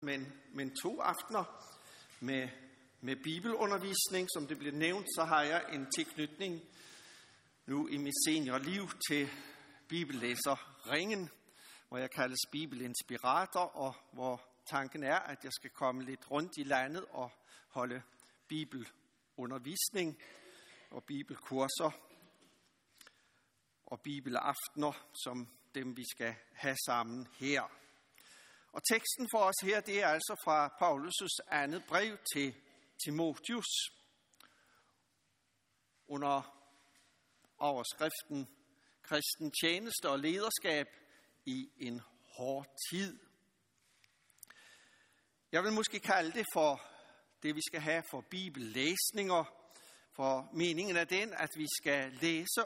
men, men to aftener med, med bibelundervisning. Som det blev nævnt, så har jeg en tilknytning nu i mit seniorliv til bibellæserringen, hvor jeg kaldes bibelinspirator, og hvor tanken er, at jeg skal komme lidt rundt i landet og holde bibelundervisning og bibelkurser og bibelaftener, som dem vi skal have sammen her. Og teksten for os her, det er altså fra Paulus' andet brev til Timotius under overskriften Kristen tjeneste og lederskab i en hård tid. Jeg vil måske kalde det for det, vi skal have for bibellæsninger, for meningen er den, at vi skal læse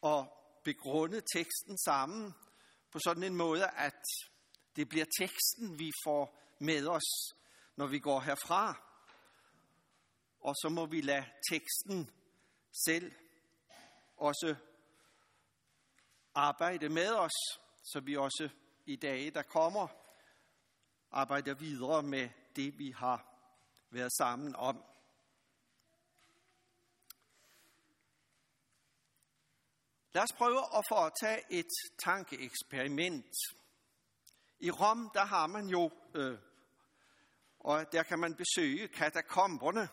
og begrunde teksten sammen på sådan en måde, at det bliver teksten, vi får med os, når vi går herfra. Og så må vi lade teksten selv også arbejde med os, så vi også i dage, der kommer, arbejder videre med det, vi har været sammen om. Lad os prøve at foretage et tankeeksperiment. I Rom, der har man jo, øh, og der kan man besøge katakomberne,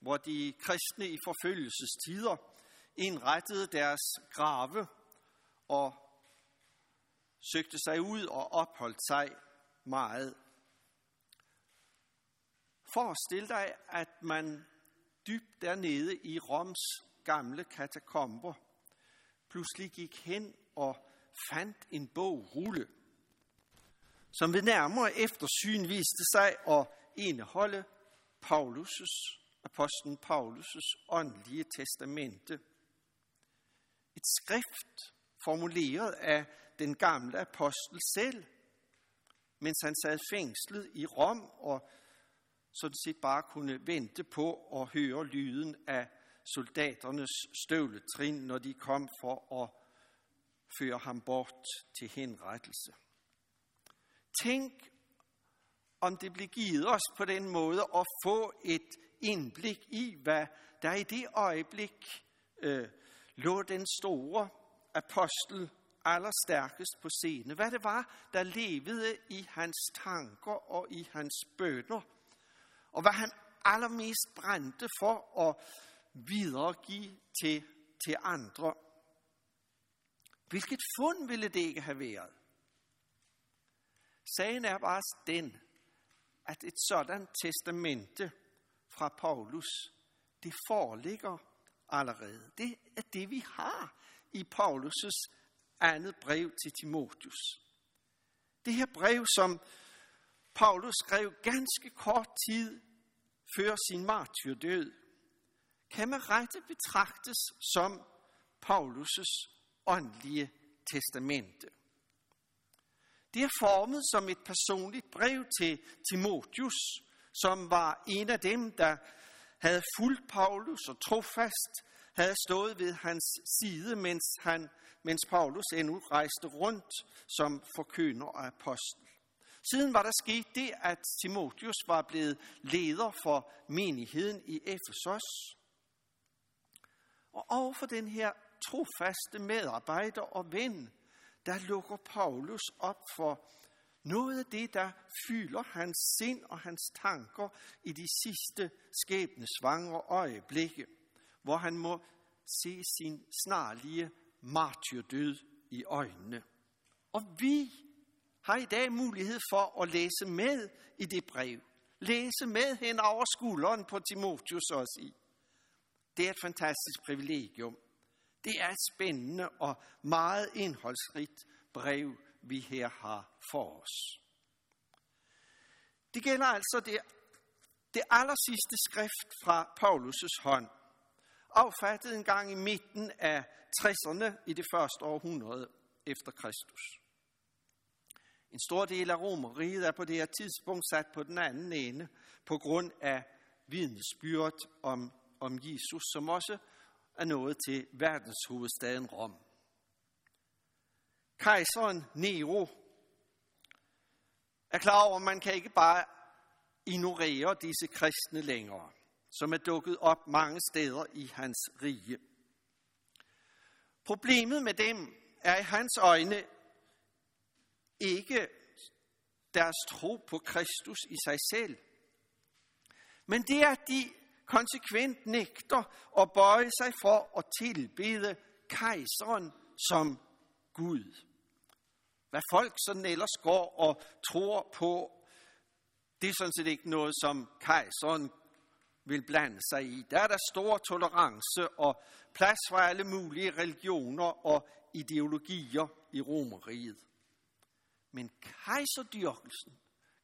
hvor de kristne i forfølgelsestider indrettede deres grave og søgte sig ud og opholdt sig meget. Forestil dig, at man dybt dernede i Roms gamle katakomber pludselig gik hen og fandt en bog rulle som ved nærmere eftersyn viste sig at indeholde Paulus' apostlen Paulus' åndelige testamente. Et skrift formuleret af den gamle apostel selv, mens han sad fængslet i Rom og sådan set bare kunne vente på at høre lyden af soldaternes støvletrin, når de kom for at føre ham bort til henrettelse. Tænk, om det blev givet os på den måde at få et indblik i, hvad der i det øjeblik øh, lå den store apostel allerstærkest på scene. Hvad det var, der levede i hans tanker og i hans bønder. Og hvad han allermest brændte for at videregive til, til andre. Hvilket fund ville det ikke have været? Sagen er bare den, at et sådan testamente fra Paulus, det foreligger allerede. Det er det, vi har i Paulus' andet brev til Timotius. Det her brev, som Paulus skrev ganske kort tid før sin martyrdød, kan med rette betragtes som Paulus' åndelige testamente. Det er formet som et personligt brev til Timotius, som var en af dem, der havde fulgt Paulus og trofast havde stået ved hans side, mens, han, mens Paulus endnu rejste rundt som forkynder og apostel. Siden var der sket det, at Timotius var blevet leder for menigheden i Efesos. Og overfor den her trofaste medarbejder og ven, der lukker Paulus op for noget af det, der fylder hans sind og hans tanker i de sidste skæbnesvangre øjeblikke, hvor han må se sin snarlige martyrdød i øjnene. Og vi har i dag mulighed for at læse med i det brev. Læse med hen over skulderen på Timotius også i. Det er et fantastisk privilegium. Det er et spændende og meget indholdsrigt brev, vi her har for os. Det gælder altså det, det aller sidste skrift fra Paulus' hånd, affattet en gang i midten af 60'erne i det første århundrede efter Kristus. En stor del af Romeriet er på det her tidspunkt sat på den anden ende på grund af vidnesbyrd om, om Jesus, som også er nået til verdenshovedstaden Rom. Kejseren Nero er klar over, at man kan ikke bare ignorere disse kristne længere, som er dukket op mange steder i hans rige. Problemet med dem er i hans øjne ikke deres tro på Kristus i sig selv, men det er, at de konsekvent nægter at bøje sig for at tilbede kejseren som Gud. Hvad folk sådan ellers går og tror på, det er sådan set ikke noget, som kejseren vil blande sig i. Der er der stor tolerance og plads for alle mulige religioner og ideologier i Romeriet. Men kejserdyrkelsen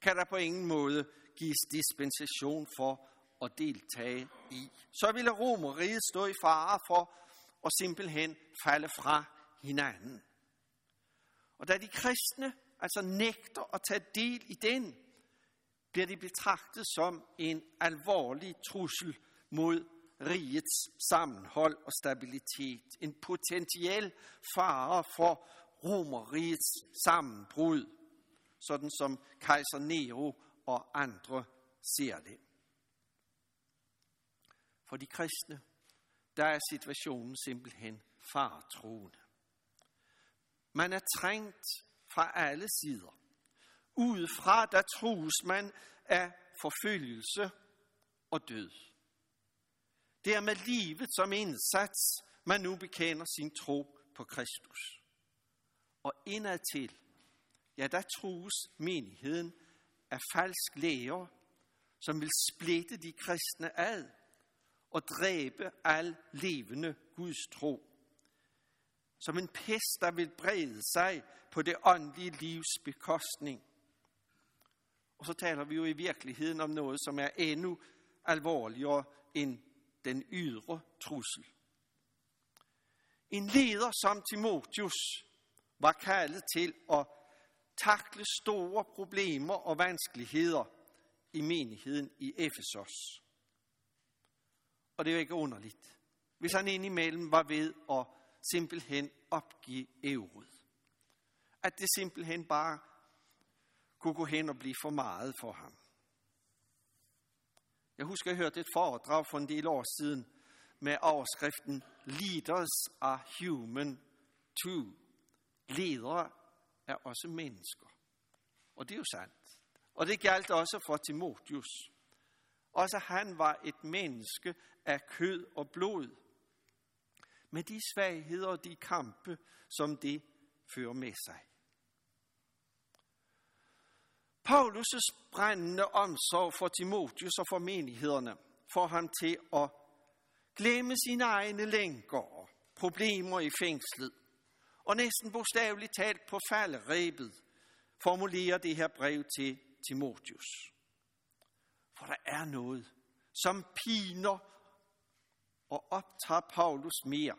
kan der på ingen måde gives dispensation for at deltage i. Så ville Romeriet stå i fare for at simpelthen falde fra hinanden. Og da de kristne altså nægter at tage del i den, bliver de betragtet som en alvorlig trussel mod rigets sammenhold og stabilitet. En potentiel fare for romerrigets sammenbrud, sådan som kejser Nero og andre ser det. For de kristne, der er situationen simpelthen fartroende. Man er trængt fra alle sider. Udefra, der trues man af forfølgelse og død. Det er med livet som indsats, man nu bekender sin tro på Kristus. Og indadtil, ja, der trues menigheden af falsk læger, som vil splitte de kristne ad og dræbe al levende Guds tro. Som en pest, der vil brede sig på det åndelige livs bekostning. Og så taler vi jo i virkeligheden om noget, som er endnu alvorligere end den ydre trussel. En leder som Timotius var kaldet til at takle store problemer og vanskeligheder i menigheden i Efesos. Og det er jo ikke underligt, hvis han indimellem var ved at simpelthen opgive euroet. At det simpelthen bare kunne gå hen og blive for meget for ham. Jeg husker, jeg hørte et foredrag for en del år siden med overskriften Leaders are human too. Ledere er også mennesker. Og det er jo sandt. Og det galt også for Timotius. Også han var et menneske af kød og blod. Med de svagheder og de kampe, som det fører med sig. Paulus' brændende omsorg for Timotius og for menighederne får ham til at glemme sine egne lænker og problemer i fængslet, og næsten bogstaveligt talt på falderæbet formulerer det her brev til Timotius. For der er noget, som piner og optager Paulus mere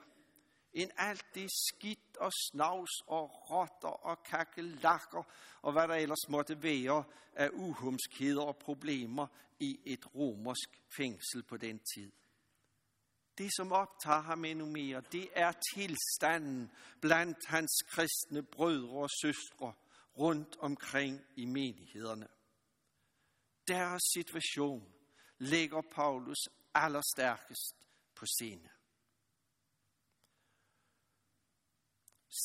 end alt det skidt og snavs og rotter og kakelakker og hvad der ellers måtte være af uhumskheder og problemer i et romersk fængsel på den tid. Det, som optager ham endnu mere, det er tilstanden blandt hans kristne brødre og søstre rundt omkring i menighederne. Deres situation lægger Paulus allerstærkest på scene.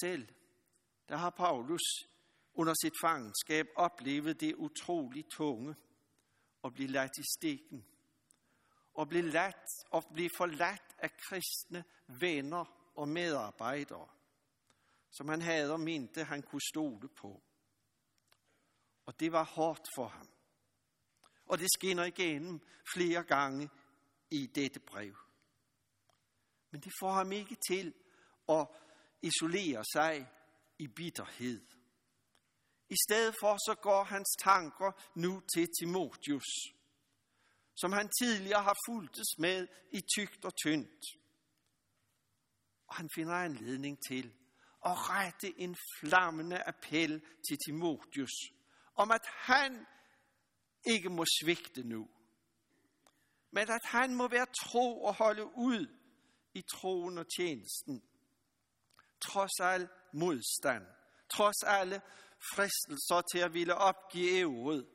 Selv der har Paulus under sit fangenskab oplevet det utroligt tunge at blive ladt i stikken og blive, ladt, og blive forladt af kristne venner og medarbejdere, som han havde og mente, han kunne stole på. Og det var hårdt for ham. Og det skinner igennem flere gange i dette brev. Men det får ham ikke til at isolere sig i bitterhed. I stedet for så går hans tanker nu til Timotius, som han tidligere har fulgtes med i tygt og tyndt. Og han finder anledning til at rette en flammende appel til Timotius om, at han ikke må svigte nu, men at han må være tro og holde ud i troen og tjenesten, trods al modstand, trods alle fristelser til at ville opgive ævret.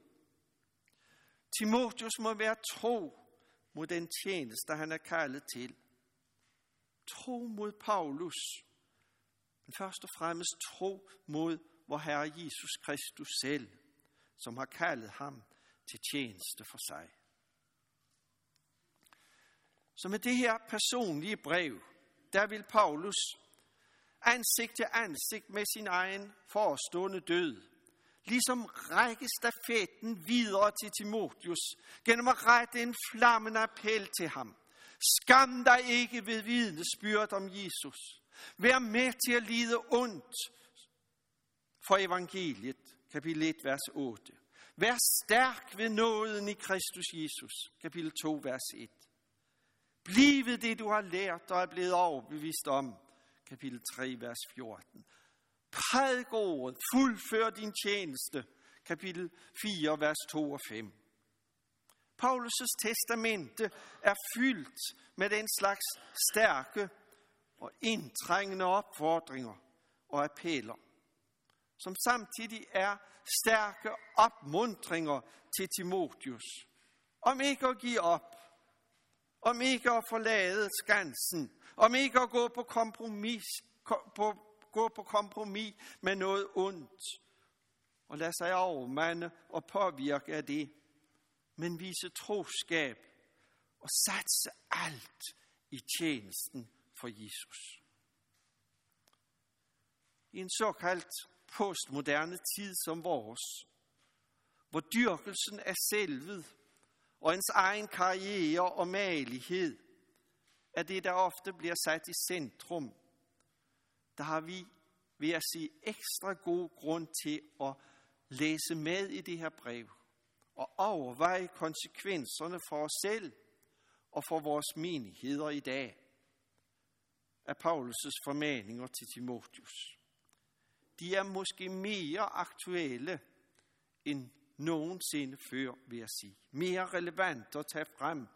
Timotius må være tro mod den tjeneste, han er kaldet til. Tro mod Paulus, men først og fremmest tro mod vor Herre Jesus Kristus selv, som har kaldet ham til tjeneste for sig. Så med det her personlige brev, der vil Paulus ansigt til ansigt med sin egen forestående død, ligesom række stafetten videre til Timotius, gennem at rette en flammende appel til ham. Skam dig ikke ved vidnesbyrd om Jesus. Vær med til at lide ondt for evangeliet, kapitel 1, vers 8. Vær stærk ved nåden i Kristus Jesus, kapitel 2, vers 1. Bliv ved det, du har lært og er blevet overbevist om, kapitel 3, vers 14. Prædik ordet, fuldfør din tjeneste, kapitel 4, vers 2 og 5. Paulus' testamente er fyldt med den slags stærke og indtrængende opfordringer og appeller, som samtidig er stærke opmuntringer til Timotius, om ikke at give op, om ikke at forlade skansen, om ikke at gå på kompromis, på, gå på kompromis med noget ondt, og lade sig overmande og påvirke af det, men vise troskab og satse alt i tjenesten for Jesus. I en såkaldt postmoderne tid som vores, hvor dyrkelsen af selvet og ens egen karriere og malighed er det, der ofte bliver sat i centrum, der har vi, vil jeg sige, ekstra god grund til at læse med i det her brev og overveje konsekvenserne for os selv og for vores menigheder i dag af Paulus' formaninger til Timotius. De er måske mere aktuelle end nogensinde før, vil jeg sige. Mere relevant at tage frem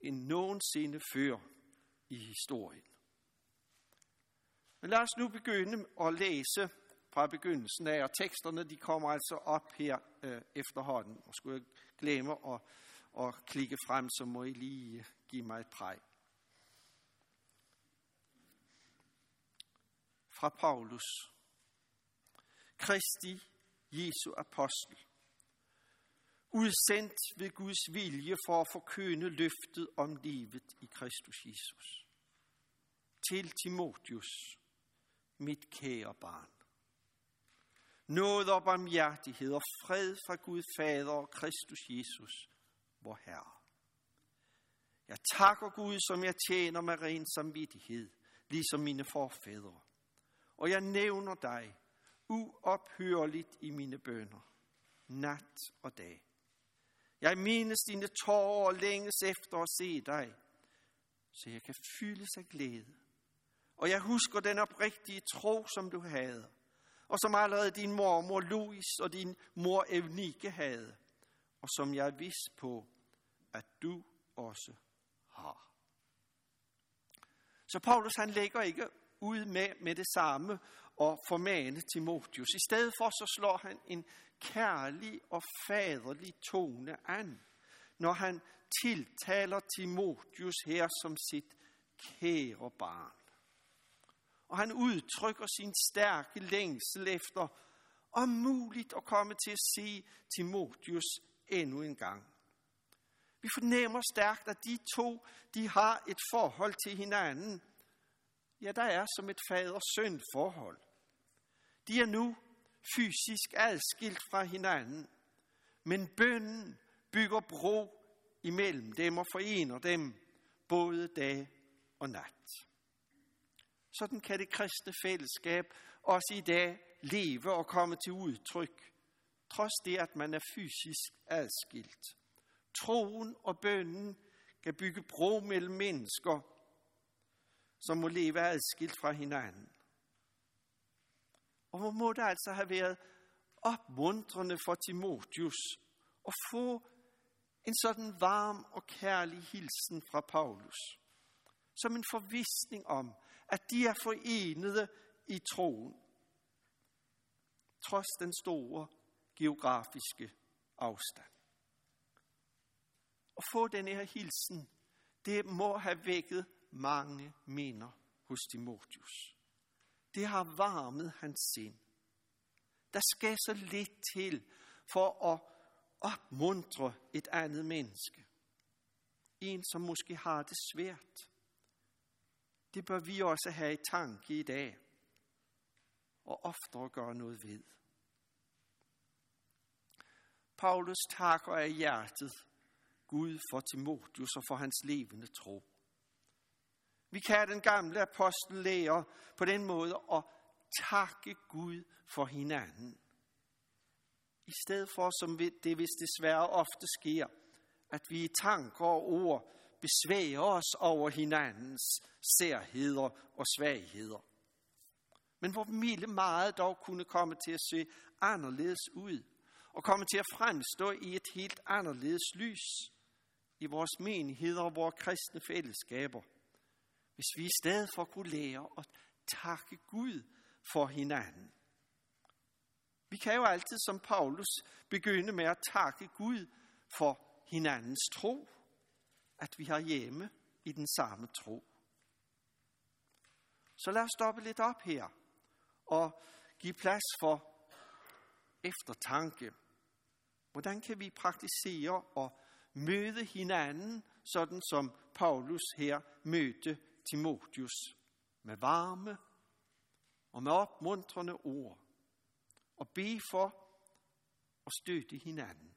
end nogensinde før i historien. Men lad os nu begynde at læse fra begyndelsen af, og teksterne de kommer altså op her øh, efterhånden. Og skulle jeg glemme at, at klikke frem, så må I lige øh, give mig et præg. Fra Paulus. Kristi Jesu apostel. Udsendt ved Guds vilje for at forkøne løftet om livet i Kristus Jesus. Til Timotius, mit kære barn. Nåd og barmhjertighed og fred fra Gud Fader og Kristus Jesus, vor Herre. Jeg takker Gud, som jeg tjener med ren samvittighed, ligesom mine forfædre. Og jeg nævner dig uophørligt i mine bønder, nat og dag. Jeg mindes dine tårer og længes efter at se dig, så jeg kan fylde sig glæde. Og jeg husker den oprigtige tro, som du havde, og som allerede din mormor Louis og din mor Evnike havde, og som jeg er vidst på, at du også har. Så Paulus han lægger ikke ud med, med det samme og formane Timotius. I stedet for så slår han en kærlig og faderlig tone an, når han tiltaler Timotius her som sit kære barn. Og han udtrykker sin stærke længsel efter om muligt at komme til at se Timotius endnu en gang. Vi fornemmer stærkt, at de to de har et forhold til hinanden. Ja, der er som et fader-søn forhold. De er nu fysisk adskilt fra hinanden, men bønnen bygger bro imellem dem og forener dem både dag og nat. Sådan kan det kristne fællesskab også i dag leve og komme til udtryk, trods det, at man er fysisk adskilt. Troen og bønnen kan bygge bro mellem mennesker, som må leve adskilt fra hinanden. Og hvor må det altså have været opmuntrende for Timotius at få en sådan varm og kærlig hilsen fra Paulus. Som en forvisning om, at de er forenede i troen. trods den store geografiske afstand. At få den her hilsen, det må have vækket mange minder hos Timotius. Det har varmet hans sind. Der skal så lidt til for at opmuntre et andet menneske. En, som måske har det svært. Det bør vi også have i tanke i dag, og oftere gøre noget ved. Paulus takker af hjertet Gud for Timotius og for hans levende tro. Vi kan den gamle apostel lære på den måde at takke Gud for hinanden. I stedet for, som det vist desværre ofte sker, at vi i tanker og ord besvæger os over hinandens særheder og svagheder. Men hvor milde meget dog kunne komme til at se anderledes ud, og komme til at fremstå i et helt anderledes lys i vores menigheder og vores kristne fællesskaber, hvis vi i stedet for kunne lære at takke Gud for hinanden. Vi kan jo altid som Paulus begynde med at takke Gud for hinandens tro, at vi har hjemme i den samme tro. Så lad os stoppe lidt op her og give plads for eftertanke. Hvordan kan vi praktisere og møde hinanden, sådan som Paulus her mødte Timotius, med varme og med opmuntrende ord, og bede for at støtte hinanden.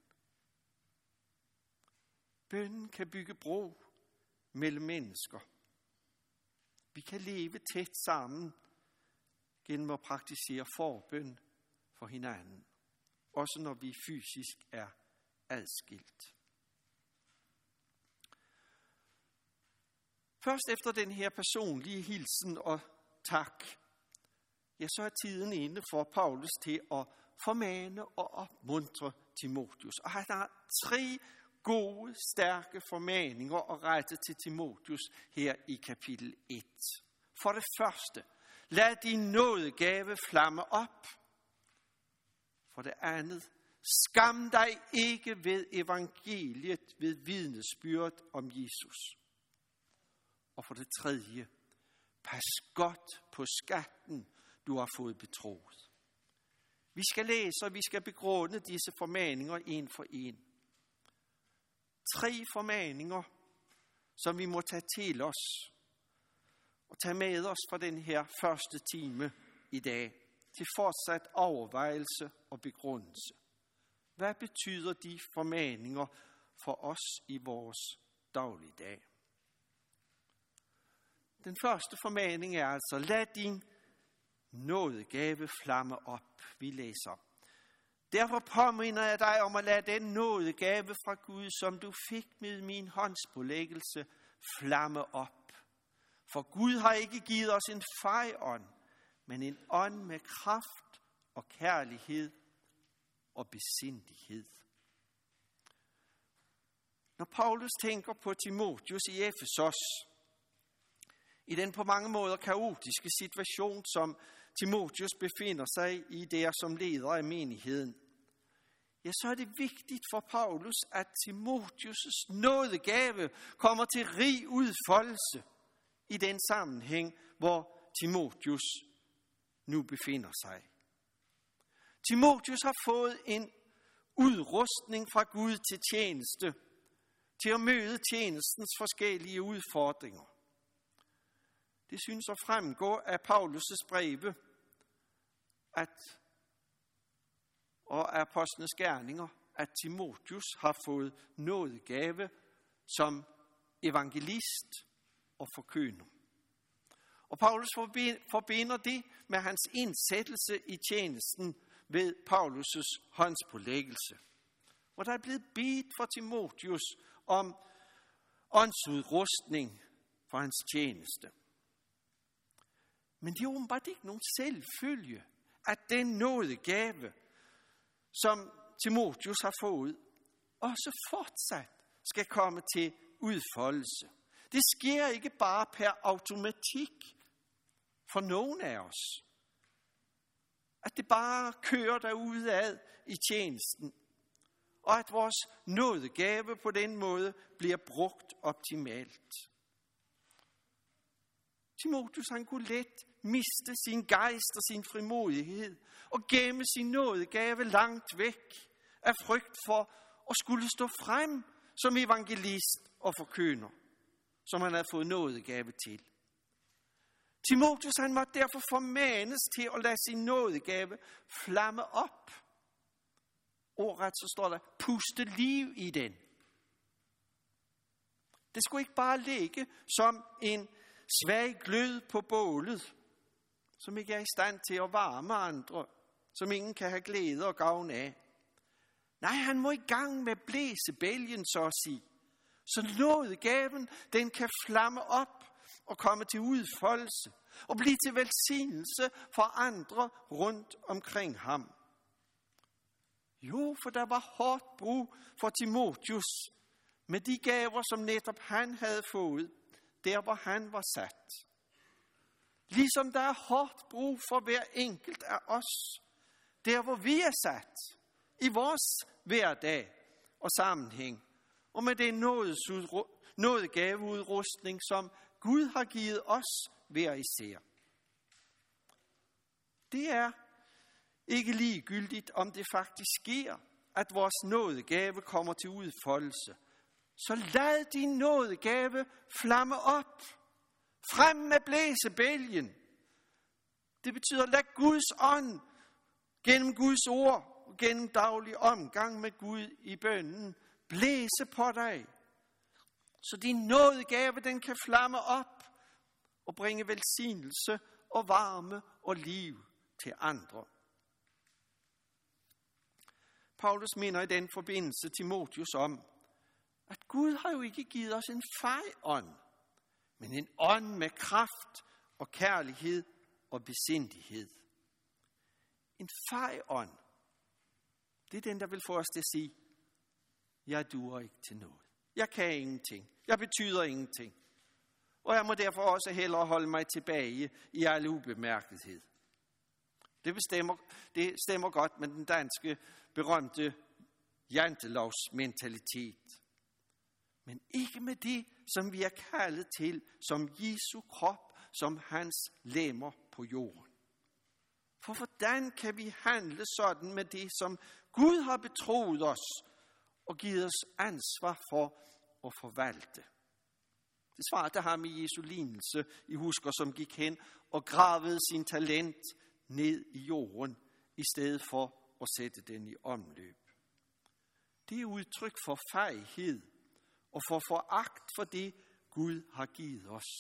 Bønnen kan bygge bro mellem mennesker. Vi kan leve tæt sammen gennem at praktisere forbøn for hinanden, også når vi fysisk er adskilt. Først efter den her personlige hilsen og tak, ja, så er tiden inde for Paulus til at formane og opmuntre Timotius. Og han har tre gode, stærke formaninger at rette til Timotius her i kapitel 1. For det første, lad din nådegave flamme op. For det andet, skam dig ikke ved evangeliet ved vidnesbyrd om Jesus. Og for det tredje, pas godt på skatten, du har fået betroet. Vi skal læse, og vi skal begrunde disse formaninger en for en. Tre formaninger, som vi må tage til os og tage med os fra den her første time i dag til fortsat overvejelse og begrundelse. Hvad betyder de formaninger for os i vores dagligdag? Den første formaning er altså, lad din nådegave flamme op. Vi læser. Derfor påminner jeg dig om at lade den nådegave fra Gud, som du fik med min håndspålæggelse, flamme op. For Gud har ikke givet os en fejånd, men en ånd med kraft og kærlighed og besindighed. Når Paulus tænker på Timotius i Efesos, i den på mange måder kaotiske situation, som Timotius befinder sig i der som leder af menigheden, ja, så er det vigtigt for Paulus, at Timotius' nådegave kommer til rig udfoldelse i den sammenhæng, hvor Timotius nu befinder sig. Timotius har fået en udrustning fra Gud til tjeneste, til at møde tjenestens forskellige udfordringer. Det synes at fremgå af Paulus' breve, at, og af apostlenes gerninger, at Timotius har fået nådegave som evangelist og forkøner. Og Paulus forbinder det med hans indsættelse i tjenesten ved Paulus' håndspålæggelse. Hvor der er blevet bedt for Timotius om åndsudrustning for hans tjeneste. Men det er åbenbart ikke nogen selvfølge, at den nåde gave, som Timotius har fået, også fortsat skal komme til udfoldelse. Det sker ikke bare per automatik for nogen af os, At det bare kører derudad i tjenesten. Og at vores nådegave på den måde bliver brugt optimalt. Timotheus han kunne let miste sin gejst og sin frimodighed og gemme sin nådegave langt væk af frygt for at skulle stå frem som evangelist og forkøner, som han havde fået nådegave til. Timotheus han måtte derfor formanes til at lade sin nådegave flamme op. Ordret så står der, puste liv i den. Det skulle ikke bare ligge som en svag glød på bålet, som ikke er i stand til at varme andre, som ingen kan have glæde og gavn af. Nej, han må i gang med blæsebælgen, så at sige. Så nådegaven, den kan flamme op og komme til udfoldelse og blive til velsignelse for andre rundt omkring ham. Jo, for der var hårdt brug for Timotius med de gaver, som netop han havde fået, der hvor han var sat. Ligesom der er hårdt brug for hver enkelt af os, der hvor vi er sat, i vores hverdag og sammenhæng, og med den nådegaveudrustning, som Gud har givet os hver især. Det er ikke ligegyldigt, om det faktisk sker, at vores nådegave kommer til udfoldelse. Så lad din nådegave flamme op. Frem med blæsebælgen. Det betyder, lad Guds ånd gennem Guds ord og gennem daglig omgang med Gud i bønnen blæse på dig. Så din nådegave, den kan flamme op og bringe velsignelse og varme og liv til andre. Paulus minder i den forbindelse Timotius om, at Gud har jo ikke givet os en fejånd, men en ånd med kraft og kærlighed og besindighed. En fejånd, det er den, der vil få os til at sige, jeg duer ikke til noget. Jeg kan ingenting. Jeg betyder ingenting. Og jeg må derfor også hellere holde mig tilbage i al ubemærkethed. Det, bestemmer, det stemmer godt med den danske berømte jantelovsmentalitet. mentalitet. Men ikke med det, som vi er kaldet til som Jesu krop, som hans lemmer på jorden. For hvordan kan vi handle sådan med det, som Gud har betroet os og givet os ansvar for at forvalte? Det svarte ham i Jesu lignelse, I husker, som gik hen og gravede sin talent ned i jorden, i stedet for at sætte den i omløb. Det er udtryk for fejhed og får foragt for det, Gud har givet os.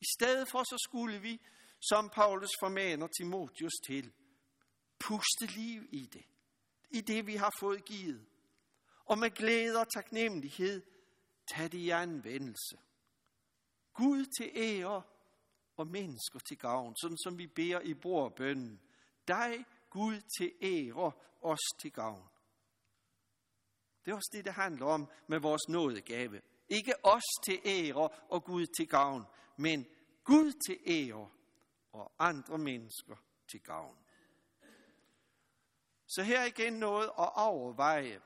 I stedet for så skulle vi, som Paulus formaner Timotius til, puste liv i det, i det vi har fået givet, og med glæde og taknemmelighed tage det i anvendelse. Gud til ære og mennesker til gavn, sådan som vi beder i bordbønnen. Dig, Gud, til ære, os til gavn. Det er også det, det handler om med vores nådegave. Ikke os til ære og Gud til gavn, men Gud til ære og andre mennesker til gavn. Så her igen noget at overveje.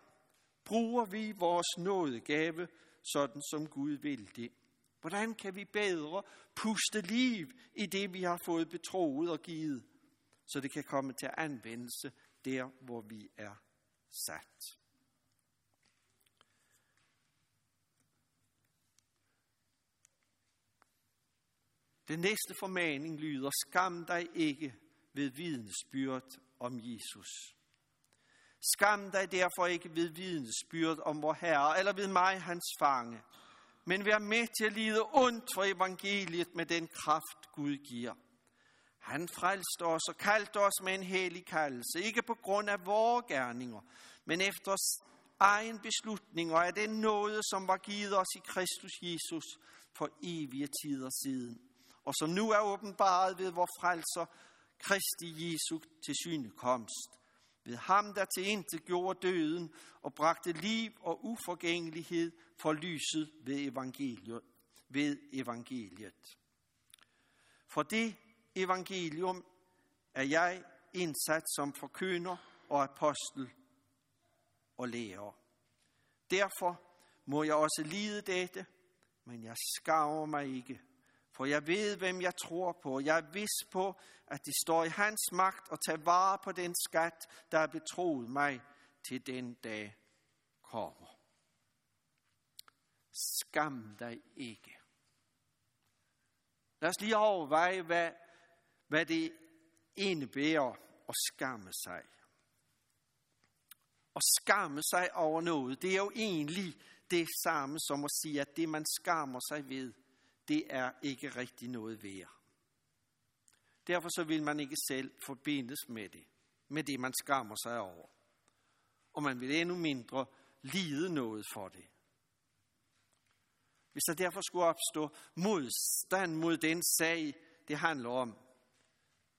Bruger vi vores nådegave sådan som Gud vil det. Hvordan kan vi bedre puste liv i det, vi har fået betroet og givet, så det kan komme til anvendelse der, hvor vi er sat. Den næste formaning lyder, skam dig ikke ved vidensbyrd om Jesus. Skam dig derfor ikke ved vidensbyrd om vor Herre, eller ved mig, hans fange, men vær med til at lide ondt for evangeliet med den kraft, Gud giver. Han frelste os og kaldte os med en helig kaldelse, ikke på grund af vores gerninger, men efter egen beslutning og af den nåde, som var givet os i Kristus Jesus for evige tider siden, og som nu er åbenbaret ved vor frelser, Kristi Jesu til synekomst ved ham, der til intet gjorde døden og bragte liv og uforgængelighed for lyset ved evangeliet. Ved evangeliet. For det evangelium er jeg indsat som forkynder og apostel og lærer. Derfor må jeg også lide dette, men jeg skammer mig ikke, for jeg ved, hvem jeg tror på. Jeg er vis på, at det står i hans magt at tage vare på den skat, der er betroet mig til den dag kommer. Skam dig ikke. Lad os lige overveje, hvad, hvad det indebærer at skamme sig. At skamme sig over noget, det er jo egentlig det samme som at sige, at det man skammer sig ved, det er ikke rigtig noget værd. Derfor så vil man ikke selv forbindes med det, med det man skammer sig over. Og man vil endnu mindre lide noget for det. Hvis der derfor skulle opstå modstand mod den sag, det handler om,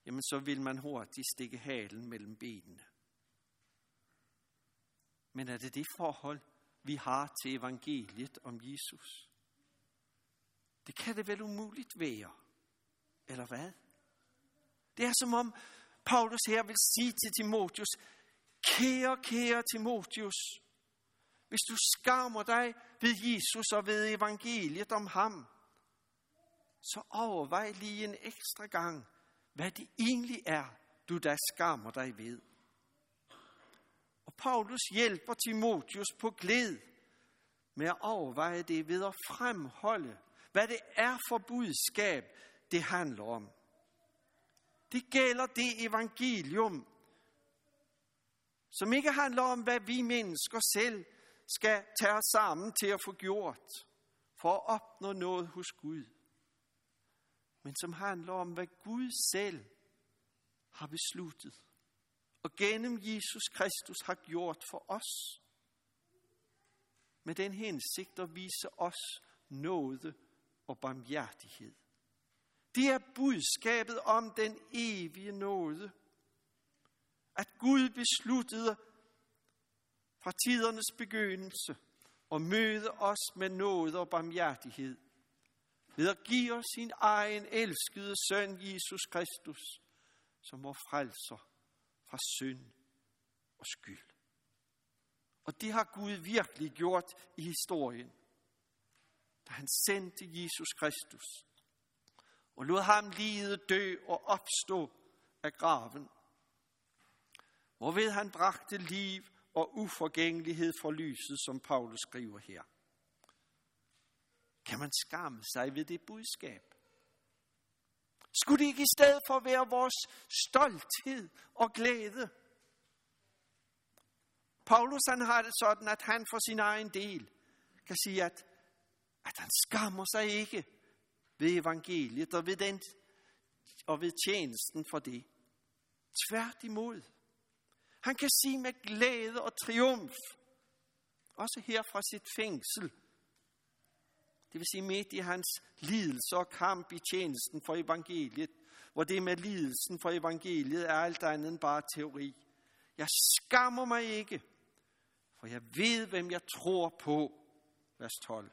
jamen så vil man hurtigt stikke halen mellem benene. Men er det det forhold, vi har til evangeliet om Jesus? Det kan det vel umuligt være. Eller hvad? Det er som om Paulus her vil sige til Timotius, kære, kære Timotius, hvis du skammer dig ved Jesus og ved evangeliet om ham, så overvej lige en ekstra gang, hvad det egentlig er, du der skammer dig ved. Og Paulus hjælper Timotius på glæd med at overveje det ved at fremholde, hvad det er for budskab, det handler om. Det gælder det evangelium, som ikke handler om, hvad vi mennesker selv skal tage os sammen til at få gjort for at opnå noget hos Gud. Men som handler om, hvad Gud selv har besluttet og gennem Jesus Kristus har gjort for os. Med den hensigt at vise os nåde og barmhjertighed. Det er budskabet om den evige nåde. At Gud besluttede fra tidernes begyndelse at møde os med nåde og barmhjertighed ved at give os sin egen elskede søn Jesus Kristus, som vores frelser fra synd og skyld. Og det har Gud virkelig gjort i historien da han sendte Jesus Kristus og lod ham lide, dø og opstå af graven, hvorved han bragte liv og uforgængelighed for lyset, som Paulus skriver her. Kan man skamme sig ved det budskab? Skulle det ikke i stedet for være vores stolthed og glæde? Paulus han har det sådan, at han for sin egen del kan sige, at at han skammer sig ikke ved evangeliet og ved, den, og ved tjenesten for det. Tværtimod. Han kan sige med glæde og triumf, også her fra sit fængsel, det vil sige midt i hans lidelse og kamp i tjenesten for evangeliet, hvor det med lidelsen for evangeliet er alt andet end bare teori. Jeg skammer mig ikke, for jeg ved, hvem jeg tror på. Vers 12.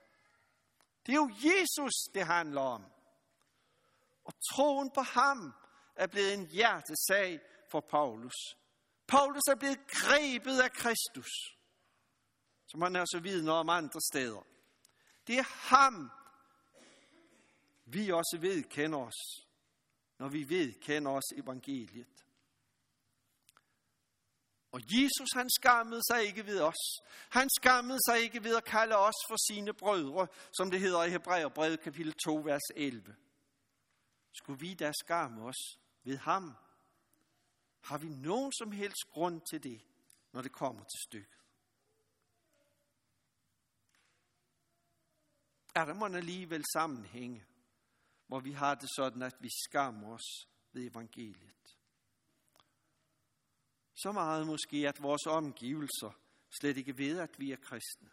Det er jo Jesus, det handler om. Og troen på ham er blevet en hjertesag for Paulus. Paulus er blevet grebet af Kristus, som han er så vidner om andre steder. Det er ham, vi også vedkender os, når vi vedkender os evangeliet. Og Jesus han skammede sig ikke ved os. Han skammede sig ikke ved at kalde os for sine brødre, som det hedder i Hebræerbrevet kapitel 2, vers 11. Skulle vi da skamme os ved ham? Har vi nogen som helst grund til det, når det kommer til stykket? Er der man alligevel sammenhænge, hvor vi har det sådan, at vi skammer os ved evangeliet? Så meget måske, at vores omgivelser slet ikke ved, at vi er kristne.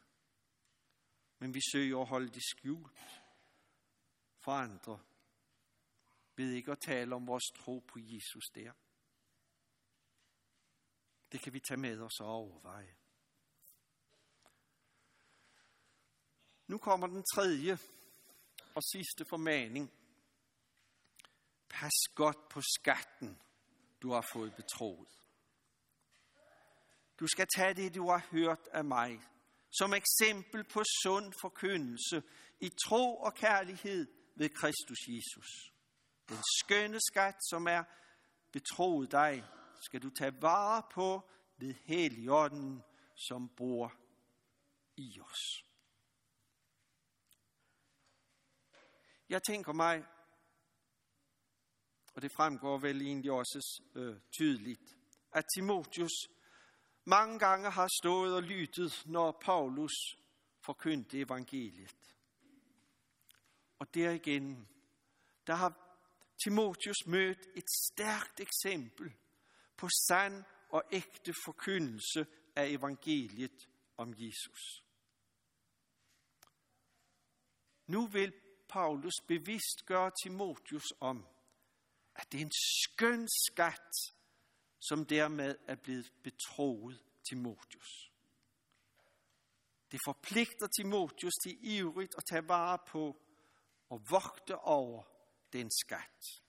Men vi søger at holde det skjult for andre ved ikke at tale om vores tro på Jesus der. Det kan vi tage med os og overveje. Nu kommer den tredje og sidste formaning. Pas godt på skatten, du har fået betroet. Du skal tage det, du har hørt af mig, som eksempel på sund forkyndelse i tro og kærlighed ved Kristus Jesus. Den skønne skat, som er betroet dig, skal du tage vare på ved Helligånden, som bor i os. Jeg tænker mig, og det fremgår vel egentlig også øh, tydeligt, at Timotius mange gange har stået og lyttet, når Paulus forkyndte evangeliet. Og derigennem, der har Timotius mødt et stærkt eksempel på sand og ægte forkyndelse af evangeliet om Jesus. Nu vil Paulus bevidst gøre Timotius om, at det er en skøn skat, som dermed er blevet betroet Timotius. Det forpligter Timotius til ivrigt at tage vare på og vogte over den skat.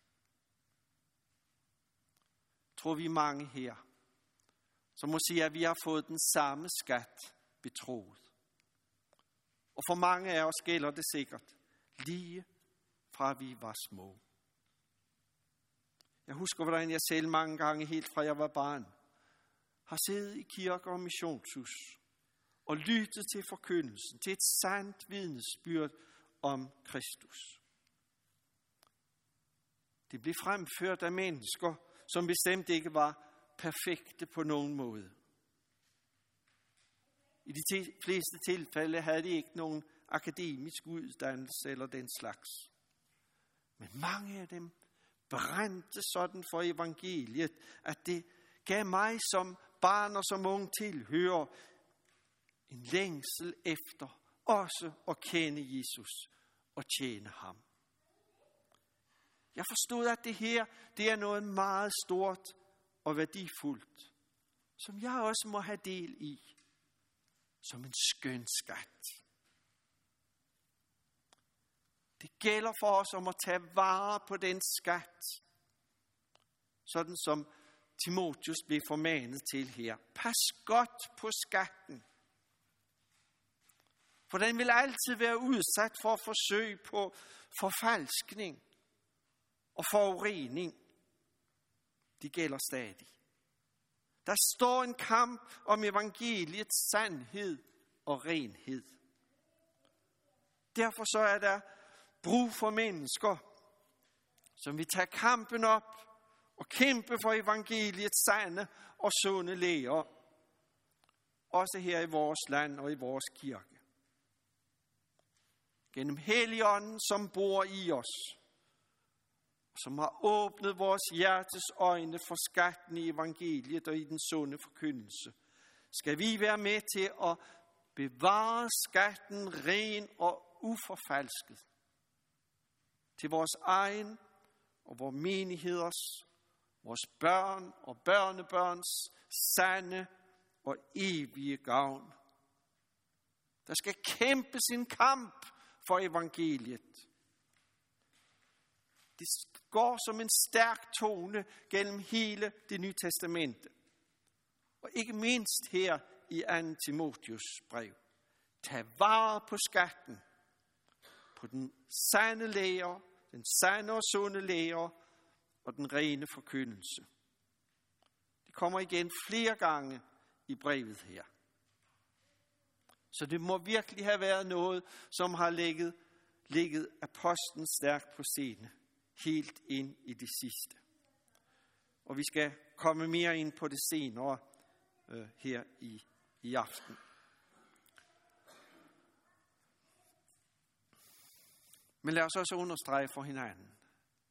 Tror vi mange her, som må sige, at vi har fået den samme skat betroet. Og for mange af os gælder det sikkert lige fra vi var små. Jeg husker, hvordan jeg selv mange gange, helt fra jeg var barn, har siddet i kirker og missionshus og lyttet til forkyndelsen, til et sandt vidnesbyrd om Kristus. Det blev fremført af mennesker, som bestemt ikke var perfekte på nogen måde. I de fleste tilfælde havde de ikke nogen akademisk uddannelse eller den slags. Men mange af dem brændte sådan for evangeliet, at det gav mig som barn og som ung tilhører en længsel efter også at kende Jesus og tjene ham. Jeg forstod, at det her det er noget meget stort og værdifuldt, som jeg også må have del i, som en skøn skat. Det gælder for os om at tage vare på den skat, sådan som Timotius blev formanet til her. Pas godt på skatten, for den vil altid være udsat for forsøg på forfalskning og forurening. De gælder stadig. Der står en kamp om evangeliets sandhed og renhed. Derfor så er der brug for mennesker, som vil tage kampen op og kæmpe for evangeliets sande og sunde læger, også her i vores land og i vores kirke. Gennem Helligånden, som bor i os, som har åbnet vores hjertes øjne for skatten i evangeliet og i den sunde forkyndelse, skal vi være med til at bevare skatten ren og uforfalsket til vores egen og vores menigheders, vores børn og børnebørns sande og evige gavn. Der skal kæmpe sin kamp for evangeliet. Det går som en stærk tone gennem hele det nye testamente. Og ikke mindst her i 2. Timotius brev. Tag vare på skatten, på den sande lære, den sande og sunde læger og den rene forkyndelse. Det kommer igen flere gange i brevet her. Så det må virkelig have været noget, som har ligget, ligget apostlen stærkt på scene, helt ind i det sidste. Og vi skal komme mere ind på det senere øh, her i, i aften. Men lad os også understrege for hinanden,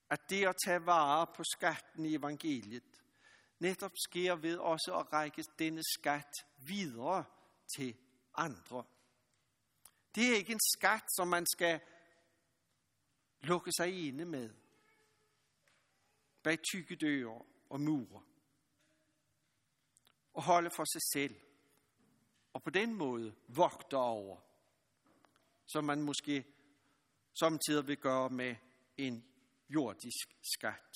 at det at tage vare på skatten i evangeliet, netop sker ved også at række denne skat videre til andre. Det er ikke en skat, som man skal lukke sig inde med bag tykke døre og mure og holde for sig selv og på den måde vogte over, som man måske samtidig vil gøre med en jordisk skat.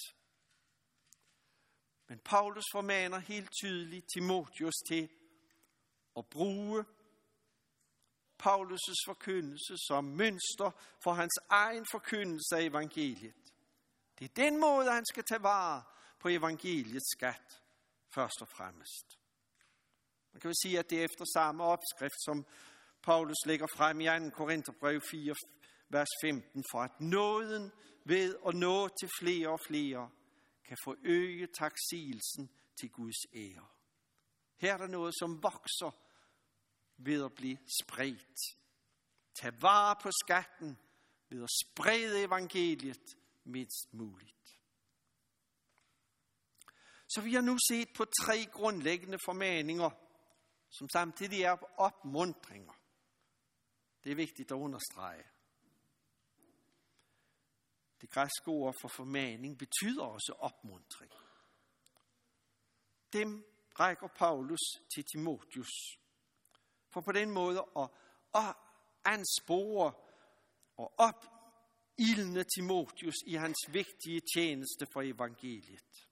Men Paulus formaner helt tydeligt Timotius til at bruge Paulus' forkyndelse som mønster for hans egen forkyndelse af evangeliet. Det er den måde, han skal tage vare på evangeliets skat, først og fremmest. Man kan jo sige, at det er efter samme opskrift, som Paulus lægger frem i 2. Korintherbrev 4, vers 15, for at nåden ved at nå til flere og flere kan forøge taksigelsen til Guds ære. Her er der noget, som vokser ved at blive spredt. Tag vare på skatten ved at sprede evangeliet mindst muligt. Så vi har nu set på tre grundlæggende formaninger, som samtidig er opmundringer. Det er vigtigt at understrege. Det græske ord for formaning betyder også opmundring. Dem rækker Paulus til Timotius. For på den måde at, at anspore og opildne Timotius i hans vigtige tjeneste for evangeliet.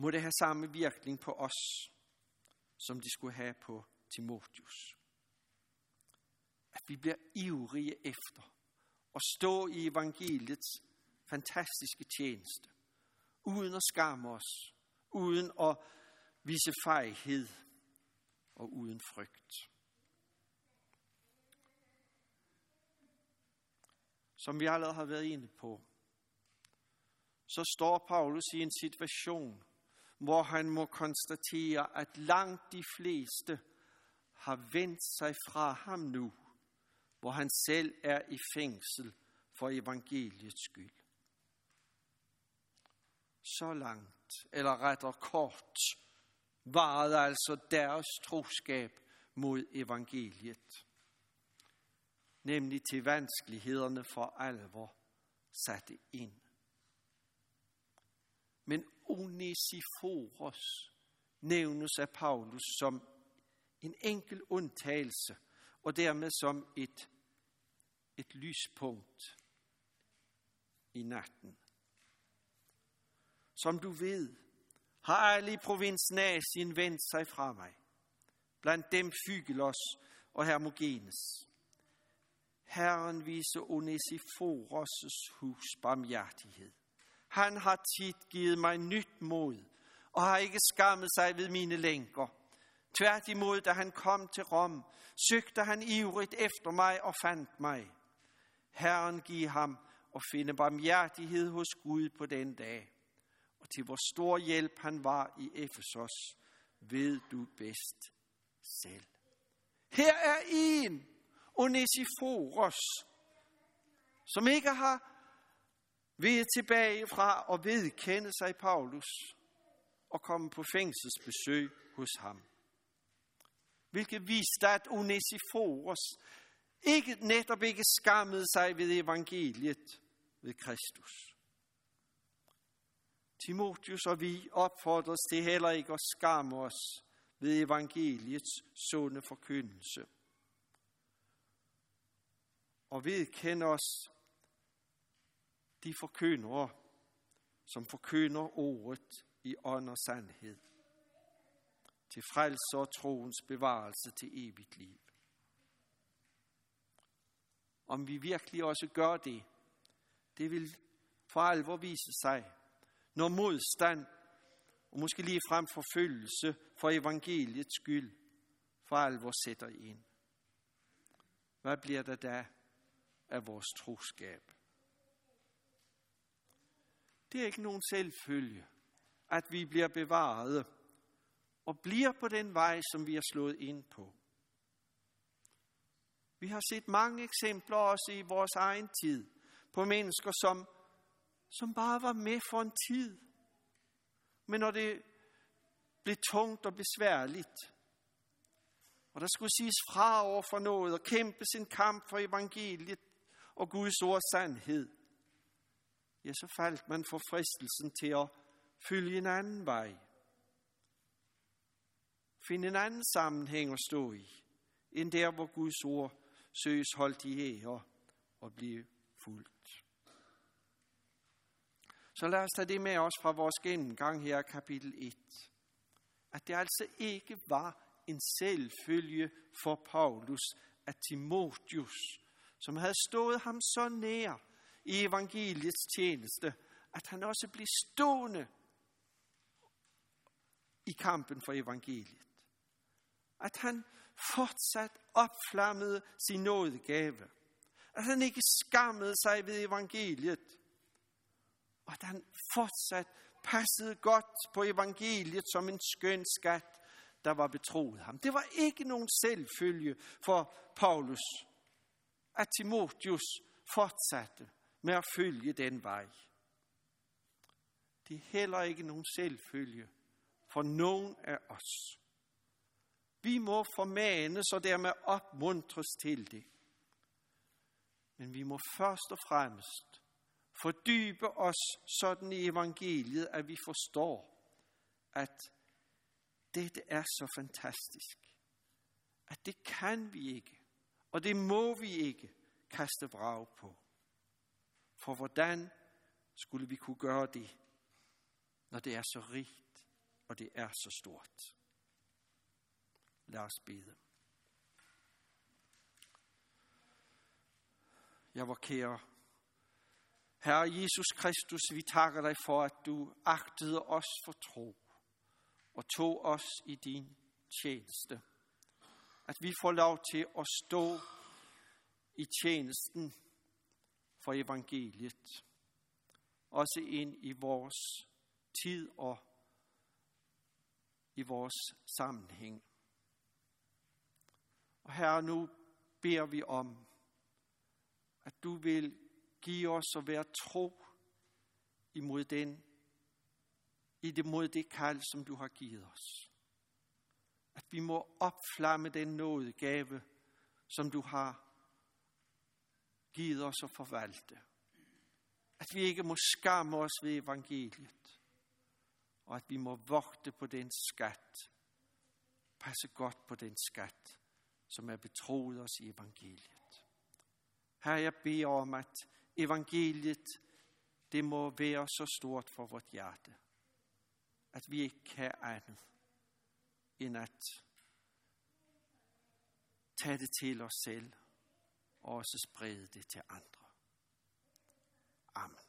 Må det have samme virkning på os, som de skulle have på Timotius vi bliver ivrige efter at stå i evangeliets fantastiske tjeneste, uden at skamme os, uden at vise fejhed og uden frygt. Som vi allerede har været inde på, så står Paulus i en situation, hvor han må konstatere, at langt de fleste har vendt sig fra ham nu hvor han selv er i fængsel for evangeliets skyld. Så langt, eller rettere kort, varede altså deres troskab mod evangeliet. Nemlig til vanskelighederne for alvor satte ind. Men Onesiforos nævnes af Paulus som en enkel undtagelse – og dermed som et, et lyspunkt i natten. Som du ved, har alle i provinsen Asien vendt sig fra mig. Blandt dem Fygelos og Hermogenes. Herren viser Onesiforos' hus barmhjertighed. Han har tit givet mig nyt mod, og har ikke skammet sig ved mine lænker. Tværtimod, da han kom til Rom, søgte han ivrigt efter mig og fandt mig. Herren giv ham og finde barmhjertighed hos Gud på den dag. Og til hvor stor hjælp han var i Efesos, ved du bedst selv. Her er en, Onesiforos, som ikke har ved tilbage fra at vedkende sig Paulus og komme på fængselsbesøg hos ham hvilket viste, at Onesiforos ikke, netop ikke skammede sig ved evangeliet ved Kristus. Timotius og vi opfordres til heller ikke at skamme os ved evangeliets sunde forkyndelse. Og vedkende os de forkyndere, som forkynder ordet i ånd og sandhed til frelse og troens bevarelse til evigt liv. Om vi virkelig også gør det, det vil for alvor vise sig, når modstand og måske lige frem forfølgelse for evangeliets skyld for alvor sætter ind. Hvad bliver der da af vores troskab? Det er ikke nogen selvfølge, at vi bliver bevaret og bliver på den vej, som vi har slået ind på. Vi har set mange eksempler også i vores egen tid på mennesker, som, som bare var med for en tid. Men når det blev tungt og besværligt, og der skulle siges fra over for noget og kæmpe sin kamp for evangeliet og Guds ord sandhed, ja, så faldt man for fristelsen til at følge en anden vej finde en anden sammenhæng at stå i, end der, hvor Guds ord søges holdt i ære og blive fuldt. Så lad os tage det med os fra vores gennemgang her, kapitel 1. At det altså ikke var en selvfølge for Paulus, at Timotius, som havde stået ham så nær i evangeliets tjeneste, at han også blev stående i kampen for evangeliet. At han fortsat opflammede sin nådegave. At han ikke skammede sig ved evangeliet. Og at han fortsat passede godt på evangeliet som en skøn skat, der var betroet ham. Det var ikke nogen selvfølge for Paulus, at Timotius fortsatte med at følge den vej. Det er heller ikke nogen selvfølge for nogen af os. Vi må formanes og dermed opmuntres til det. Men vi må først og fremmest fordybe os sådan i evangeliet, at vi forstår, at dette er så fantastisk, at det kan vi ikke, og det må vi ikke kaste vrag på. For hvordan skulle vi kunne gøre det, når det er så rigt, og det er så stort? Lad os bede. Jeg var kære Herre Jesus Kristus, vi takker dig for, at du agtede os for tro og tog os i din tjeneste. At vi får lov til at stå i tjenesten for evangeliet. Også ind i vores tid og i vores sammenhæng. Og her nu beder vi om, at du vil give os at være tro imod den, i det mod det kald, som du har givet os. At vi må opflamme den nådegave, som du har givet os at forvalte. At vi ikke må skamme os ved evangeliet, og at vi må vogte på den skat, passe godt på den skat, som er betroet os i evangeliet. Her jeg beder om, at evangeliet, det må være så stort for vort hjerte, at vi ikke kan andet end at tage det til os selv og også sprede det til andre. Amen.